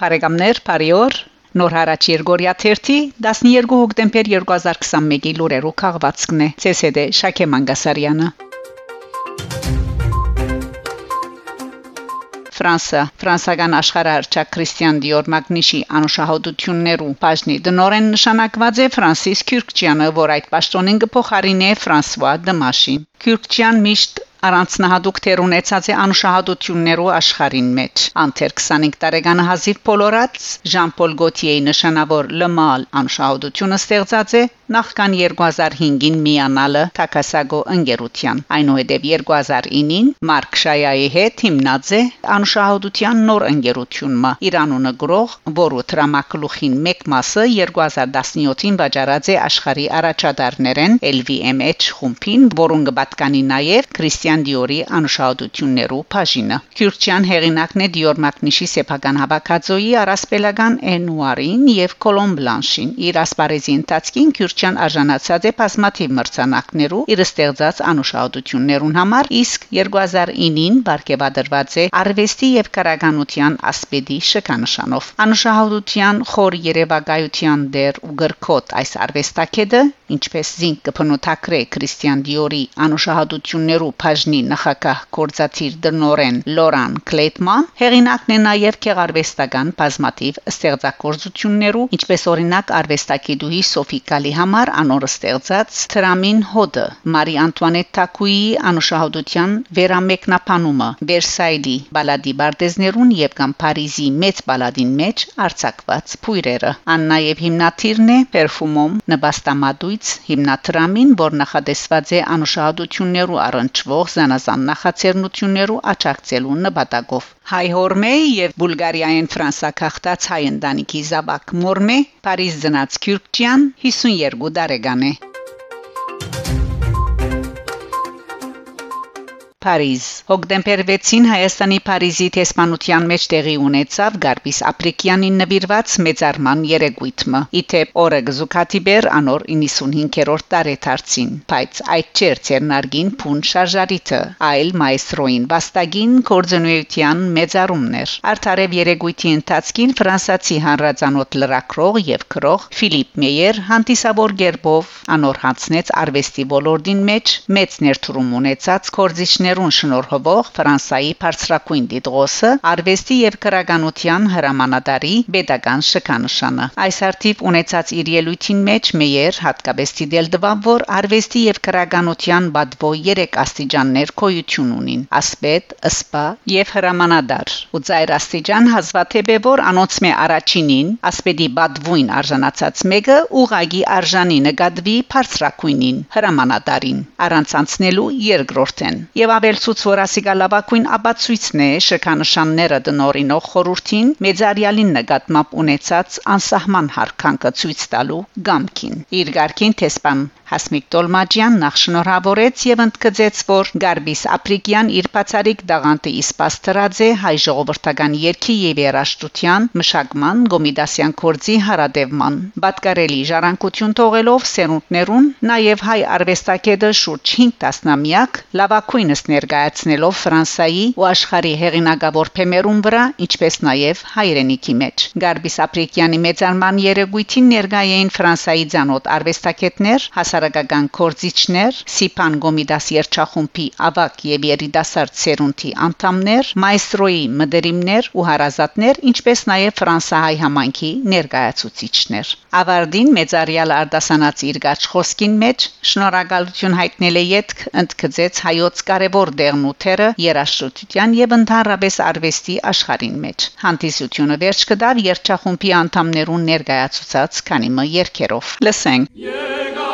Բարեկամներ, բարիօր։ Նոր հարաճ Երգորիա 1-ի 12 հոկտեմբեր 2021-ի լուրերով քաղվածքն է ՑՍԴ Շակե Մանգասարյանը։ Ֆրանսա ֆրանսական աշխարհարչակ Քրիստիան Դիոր Մագնիշի անուշահոտություններու բաժնի դնորեն նշանակված է Ֆրանսիս Քյուրքչյանը, որ այդ պաշտոնին կփոխարինի Ֆրանսուଆ Դմաշին։ Քյուրքչյան միշտ առանձնահատուկ թեր ունեցած է անշահադություններու աշխարհին մեջ անթեր 25 տարեկան հազիվ Պոլորած Ժան-Պոլ Գոթիեի նշանավոր լմալ անշահադությունը ստեղծած է նախքան 2005-ին միանալը Թակասագո ընկերության այնուհետև 2009-ին Մարկ Շայայի հետ հիմնած է անշահադության նոր ընկերությունը Իրանունը գրող որը տրամակլուխին մեկ մասը 2017-ին վաճառած է աշխարհի առաջադարներեն LVMH խումբին որոնք պատկանի նաև Քրիստիան Քրիստիան Դիորի անշահդություններու բաժինը։ Քյուրչյան հեղինակն է Դիոր Մակնիշի սեփական հավաքածոյի առասպելական Էնուարին եւ Կոլոմ Բլանշին։ Իր ասպարեզի ընթացքին Քյուրչյան արժանացած է բազմաթիվ մրցանակներու իր ստեղծած անշահդություններուն համար, իսկ 2009-ին բարգեւադրված է Արվեստի եւ Կարագանության ասպետի շքանշանով։ Անշահդության խոր երևակայության դեր ու գրքոտ այս արվեստակեդը, ինչպես զինք կփնոթակրե Քրիստիան Դիորի անշահդություններու բաժ բաժնի նախակահ կորզաթիր դնորեն Լորան Կլեյտման հեղինակն է նաև քեղարվեստական բազմատիվ ստեղծագործություններու ինչպես օրինակ արվեստագետուհի Սոֆի Կալի համար անոր ստեղծած Տրամին հոդը Մարի Անտուանետ Թակուի անուշահոդության վերամեկնաբանումը Վերսայլի բալադի բարտեզներուն եւ կամ Փարիզի մեծ բալադին մեջ արձակված փույրերը ան նաև հիմնադիրն է Պերֆումոմ նպաստամատույց հիմնադրամին որ նախադեсված է անուշահոդություններու առնչվող զանազան նախաձեռնություններու աճակցելու նպատակով Հայ Հորմեի եւ Բուլղարիայեն Ֆրանսա քաղտած հայ ընտանիքի Զաբակ Մորմե Փարիզ ծնած Քյուրքչյան 52 տարեկան է Փարիզ Հոկտեմբեր 6-ին Հայաստանի Փարիզի տեսփանության մեջ տեղի ունեցավ Գարբիս Ապրիկյանին նվիրված մեծարման երեգույթը։ Իթեպ օրը գզուկատիբեր անոր 95-րդ տարեթարցին, բայց այդ չէր ցերնարգին փուն շարժարիթը, այլ մայստրոին վաստագին կորձնույթյան մեծարումներ։ Արդարև երեգույթի ընթացքին ֆրանսացի հանրազանոթ լրակրող եւ քրող Ֆիլիպ Մեյեր հանդիսավոր գերբով անոր հանցնեց արվեստի ոլորտին մեջ մեծ ներդրում ունեցած կորձիչներ Գերմաներուն շնորհվող Ֆրանսայի բարձրակույն դիտողը արվեստի եւ քրագանության հրամանատարի pedagogan շքանշանը այս արդիվ ունեցած իր ելույթին մեջ մեյեր հատկապես դիտել դվավ որ արվեստի եւ քրագանության բադվո 3 աստիճաններ կոյություն ունին ասպետ ըսպա եւ հրամանադար ու ծայր աստիճան հազվադեպ է որ անոնցմե առաջինին ասպետի բադվույն արժանացած մեկը ուղագի արժանի նկատվի բարձրակույնին հրամանատարին առանց անցնելու երկրորդեն եւ ավելցուց որ ասիկա լավակույն աբացույցն է շքանշանները դնորինող խորուրդին մեծարյալին նկատմամբ ունեցած անսահման հարկանքը ցույց տալու գամքին իր ղարքին տեսփան Հասմիկ Տոլմաջյան նախ շնորհավորեց եւ ընդգծեց, որ Գարբիս Ապրիկյան իր բացարիք դաղանտի իսպաս դրած է հայ ժողովրդական երկի եւ երաշտության մշակման գոմիդասյան կորձի հարադևման։ Բատկարելի ժառանգություն թողելով սերունդներուն նաեւ հայ արվեստագետը շուրջ 5 տասնամյակ լավակույնս ներկայացնելով Ֆրանսայի ու աշխարհի հեղինակավոր փեմերուն վրա, ինչպես նաեւ հայրենիքի մեջ։ Գարբիս Ապրիկյանի մեծարման երեգույթին ներկայ էին Ֆրանսայի ցանոթ արվեստագետներ, հաս հասարակական կորզիչներ, Սիփան Գոմիդաս երչախումբի ավակ եւ երիտասարդ սերունդի անդամներ, մայստրոյի մդերիմներ ու հարազատներ, ինչպես նաեւ ֆրանսահայ համայնքի ներկայացուցիչներ։ Ավարդին մեծարյալ արդասանած իր գաչ խոսքին մեջ շնորհակալություն հայտնել է յետք ընդգծեց հայոց կարևոր դերն ու թերը երաշտության եւ ընդհանրապես արվեստի աշխարհին մեջ։ Հանդիսությունը վերջ կդավ երչախումբի անդամներուն ներկայացուցած քանի մը երկերով։ Լսենք։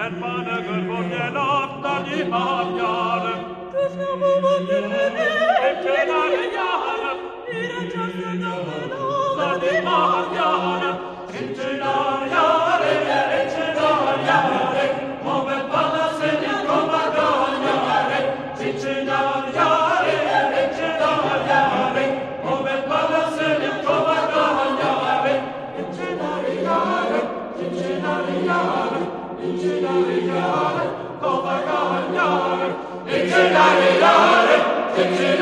met manneken voor je nacht naar die maanjaren. Dus nou moet het in de eeuw, in de jaren, in de jaren, in de jaren, in de jaren,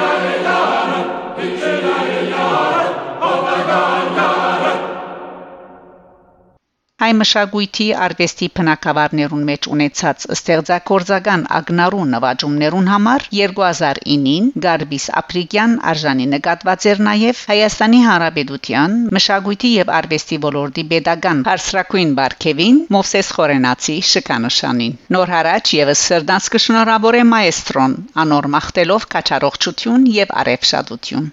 Amen. Հայ մշակույթի արվեստի բնակավարներուն մեջ ունեցած ստեղծագործական ագնարու նվաճումներուն համար 2009-ին Գարբիս Ապրիկյան արժանի նկատված էր նաև Հայաստանի Հանրապետության մշակույթի եւ արվեստի ոլորտի pedagogan Հարսրակույն Բարքևին Մովսես Խորենացի շքանշանին Նոր հարաճ եւս սրդանց կշնորհավոր է մայստրոն անոր մախտելով կաչարողջություն եւ արևշադություն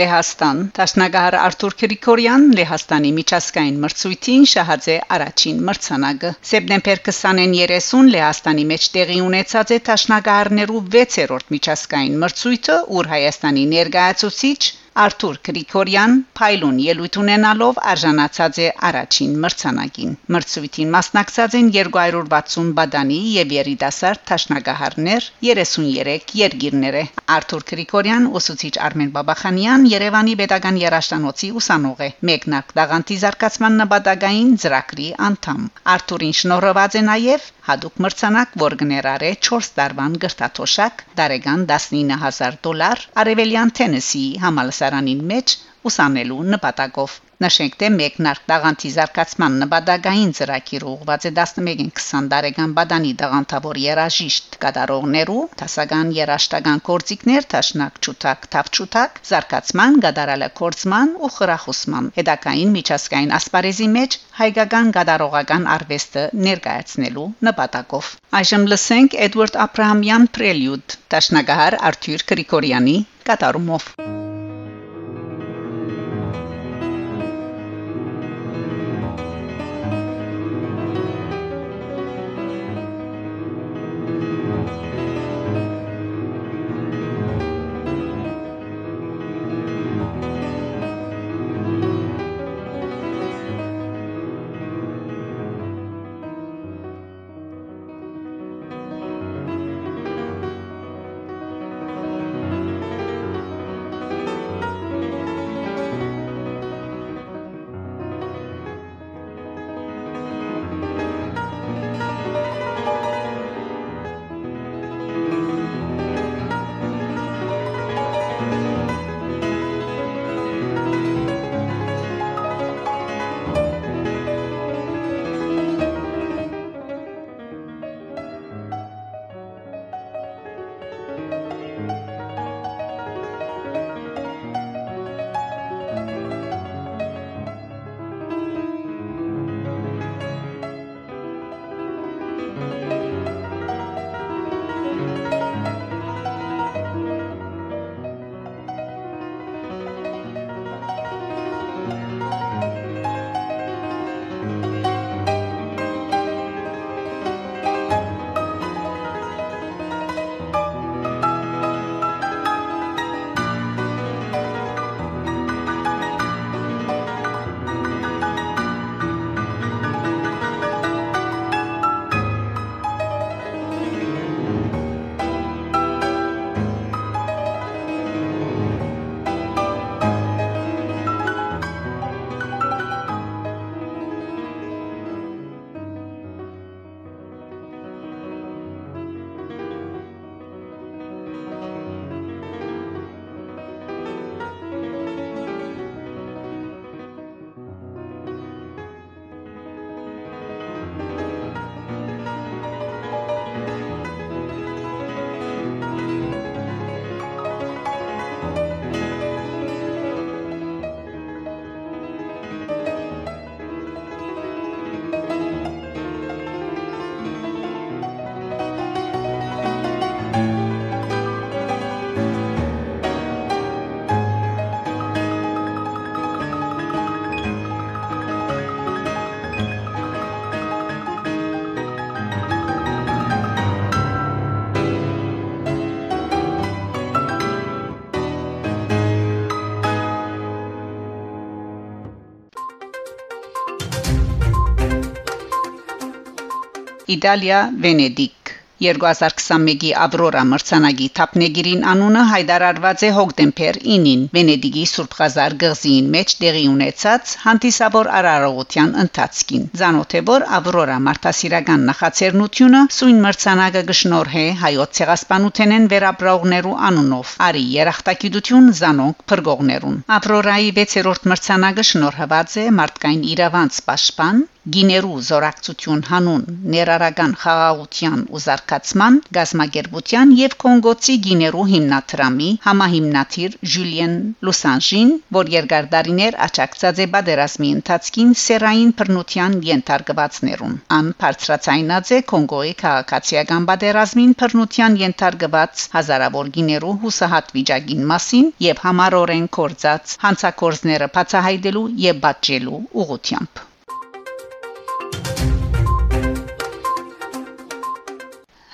Լեհաստան Տաշնագահար Արթուր Գրիգորյան Լեհաստանի միջազգային մրցույթին շահաձե առաջին մրցանակը սեպտեմբեր 20-ին 30 Լեհաստանի մեջ տեղի ունեցած է Տաշնագահարներու 6-րդ միջազգային մրցույթը, ուր Հայաստանի ներկայացուցիչ Արթուր Գրիգորյան Փայլուն ելույթ ունենալով արժանացած է առաջին մրցանակին։ Մրցույթին մասնակցած են 260 բադանի եւ երիտասարդ տաշնագահարներ 33 երկիրները։ Արթուր Գրիգորյան ուսուցիչ Արմեն Բաբախանյան Երևանի Պետական Երաշտանոցի ուսանող է։ Մեկնակ դաղանտի զարգացման նպատակային ծրագրի անդամ։ Արթուրին շնորհված է նաեւ հadoop մրցանակ, որ գներարե 4 տարվան գրտաթոշակ, դարեգան 19000 դոլար Արևելյան Թենեսիի համալսարանին մեջ ուսանելու նպատակով։ Նշենք, թե մեկնարկ դաղանթի զարգացման նպատակային ծրագիր ուղղված է 11-ին 20 տարեկան բադանի դաղանթավոր երաժիշտ կատարողներու, տասական երաշտական կորցիկներ, տաշնակ ճուտակ, թավչուտակ, զարգացման, գդարալը կորցման ու խրախուսման։ Հետակային միջազգային ասպարեզի մեջ հայկական գդարողական արվեստը ներկայացնելու նպատակով։ Այժմ լսենք Էդվարդ Աբրահամյան Prelude, տաշնագահար Արթուր Գրիգորյանի կատարումով։ Իտալիա Վենեդիկ 2021-ի Ավրորա մրցանակի թափնեգիրին անունը հայտարարված է հոկտեմբեր 9-ին Վենեդիգի Սուրբ Ղազար գղզին մեջ տեղի ունեցած հանդիսավոր արարողության ընթացքին։ Զանոթ է որ Ավրորա մարտահրավերական նախաձեռնությունը սույն մրցանակը գշնորհե հայոց ցեղասպանութենեն վերաբրողներու անունով արի երախտագիտություն զանոնք փրկողներուն։ Ավրորայի 6-րդ մրցանակը շնորհված է մարդկային իրավանց պաշտպան գիներու զորակցություն հանուն ներարական խաղաղության ու զարգացման գազմագերբության եւ կոնգոցի գիներու հիմնադրամի համահիմնադիր Ժուլիեն Լուսանժին, որ երկար դարիներ աճակցած է բادرազմի ընթացքին սերային բռնության ենթարկվածներուն։ Ան բարձրացայնած է Կոնգոյի քաղաքացիական բادرազմին բռնության ենթարկված հազարավոր գիներու հուսահատ վիճակին մասին եւ համառորեն կորցած հանցակորձները բացահայտելու եւ բաճելու ուղությամբ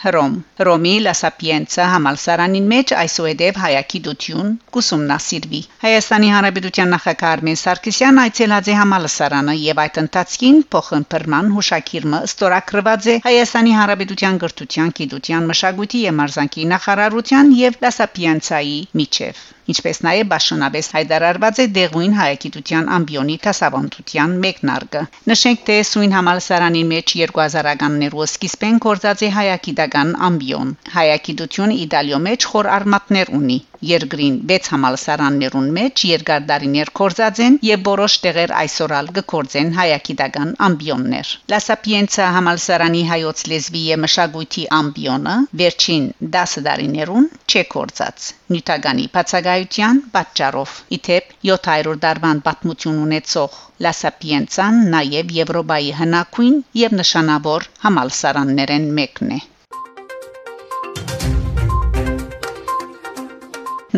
Հռոմ Հռոմի La Sapienza համալսարանին մեջ այսուհեդև հայագիտություն կուսումնասիրվի Հայաստանի Հանրապետության նախագահ Արմեն Սարգսյան այցելած է համալսարանը եւ այդ ընթացքին փոխընտրման հուշակիրը ստորագրված է Հայաստանի Հանրապետության գրթության, գիտության, մշակույթի եւ մարզանկի նախարարության եւ La Sapienza-ի միջև ինչպես նաև Բաշնաբես հայտարարված է դեղույն հայագիտության ամբիոնի տասավանդության մեկնարկը։ Նշենք, թե սույն համալսարանի մեջ 2000-ականներու սկիզբեն կորցած է հայագիտական ամբիոն։ Հայագիտությունը Իտալիո մեջ խոր արմատներ ունի երկրին 6 համալսարաններուն մեջ երկար դարիներ կորզած են եւ որոշ տեղեր այսօրալ կկորձեն հայագիտական ամբիոններ Լա Սապիենցա համալսարանի հայոց լեզվի եւ մշակույթի ամբիոնը վերջին 10 դարիներուն չէ կորցած նյութականի բացակայության պատճառով իթեպ 700 դարվան պատմություն ունեցող Լա Սապիենցան նաև Եվրոպայի հնակույն եւ նշանավոր համալսարաններեն մեկն է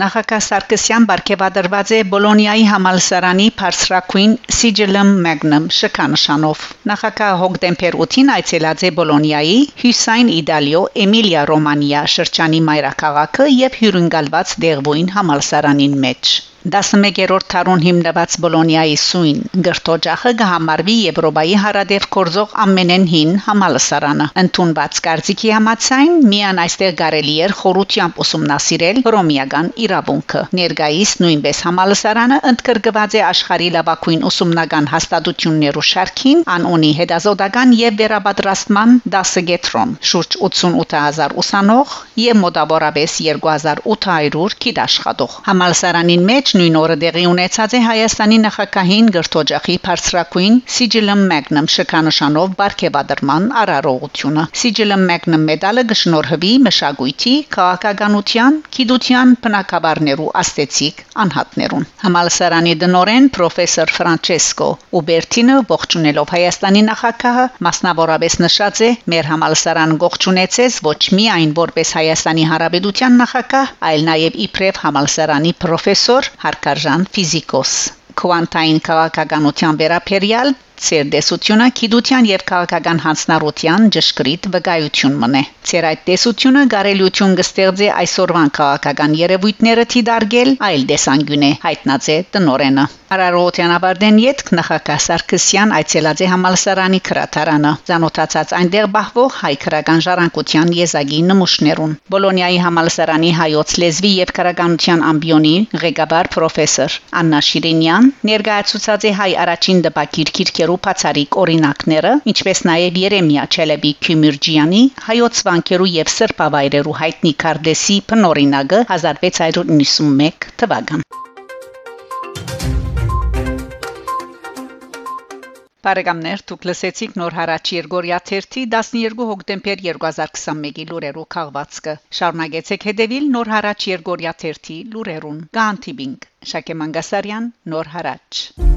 Նախագահ Սարգսյան բարգեւադրված է Բոլոնիայի համալսարանի Փարսրակույն Sigillum Magnum շքանշանով։ Նախագահ հոկտեմբեր 8-ին այցելած է Բոլոնիայի Հյուսայն Իտալիո Էմիլիա Ռոմանիա շրջանի մայրաքաղաքը եւ հյուրընկալված դեղվոյն համալսարանին մեջ։ 11-րդ թարուն հիմնված Բոլոնիայի սույն գրթօջախը կհամարվի Եվրոպայի հարադեպ կորզող ամենեն հին համալսարանը։ Ընթունված կարծիքի համաձայն միան այստեղ կարելի էր խորությամբ ուսումնասիրել ռոմիական իրավունքը։ Ներկայիս նույնպես համալսարանը ընդգրկված է աշխարհի լավագույն ուսումնական հաստատություններու շարքին, ան ունի հետազոտական եւ վերապատրաստման 10 գետրոն, շուրջ 88000 ուսանող եւ մոտավորապես 2800 գիտաշխատող։ Համալսարանին մեջ նույն օրը դեղի ունեցած է Հայաստանի նախագահին գրթօջախի բարձրակույն Sigillum Magnum շքանշանով բարգեւադրման արարողությունը։ Sigillum Magnum մեդալը գշնորհվի մշակույթի, քաղաքականության, գիտության բնակավարներու աստեցիկ անհատներուն։ Համալսարանի դնորեն պրոֆեսոր Ֆրանչեսկո Ուբերտինը ողջունելով Հայաստանի նախագահը մասնավորապես նշած է մեր համալսարան ողջունեցես ոչ միայն որպես Հայաստանի Հանրապետության նախագահ, այլ նաև իբրև համալսարանի պրոֆեսոր հարկարժան ֆիզիկոս քվանտային քաղաքականության վերաբերյալ ցերդեսությունը քիդության եւ քաղաքական հանցնառության ճշգրիտ վկայություն մնե։ Ցեր այդ տեսությունը գարելություն կստեղծի այսօրվան քաղաքական երևույթները թիդարգել այլ դեսանգյուն է հայտնած է տնորենը։ Արարողության ավարտեն յետք նախագահ Սարգսյան այցելած է համալսարանի քրատարանը, ցանոթացած այնտեղ բահվող հայ քրական ժառանգության եզակի նմուշներուն։ Բոլոնիայի համալսարանի հայոց լեզվի եւ քրականության ամբիոնի ղեկավար պրոֆեսոր Աննա Շիրինյան ներկայացուցած է հայ առաջին դպակիր քիրքերու վանքերու բացարիք օրինակները, ինչպես նաև Երեմիա Չելեբի Քյումիրջյանի հայոց վանքերու եւ սրբավայրերու հայտնի Կարդեսի փնորինակը 1691 թվական Բարեկամներ, դուք լսեցիք նոր հարաճ Երգորիա 3-ի 12 հոկտեմբեր 2021-ի լուրերով քաղվածքը։ Շարունակեցեք հետևել նոր հարաճ Երգորիա 3-ի լուրերուն։ Գանտիբինգ Շակե Մանգասարյան, նոր հարաճ։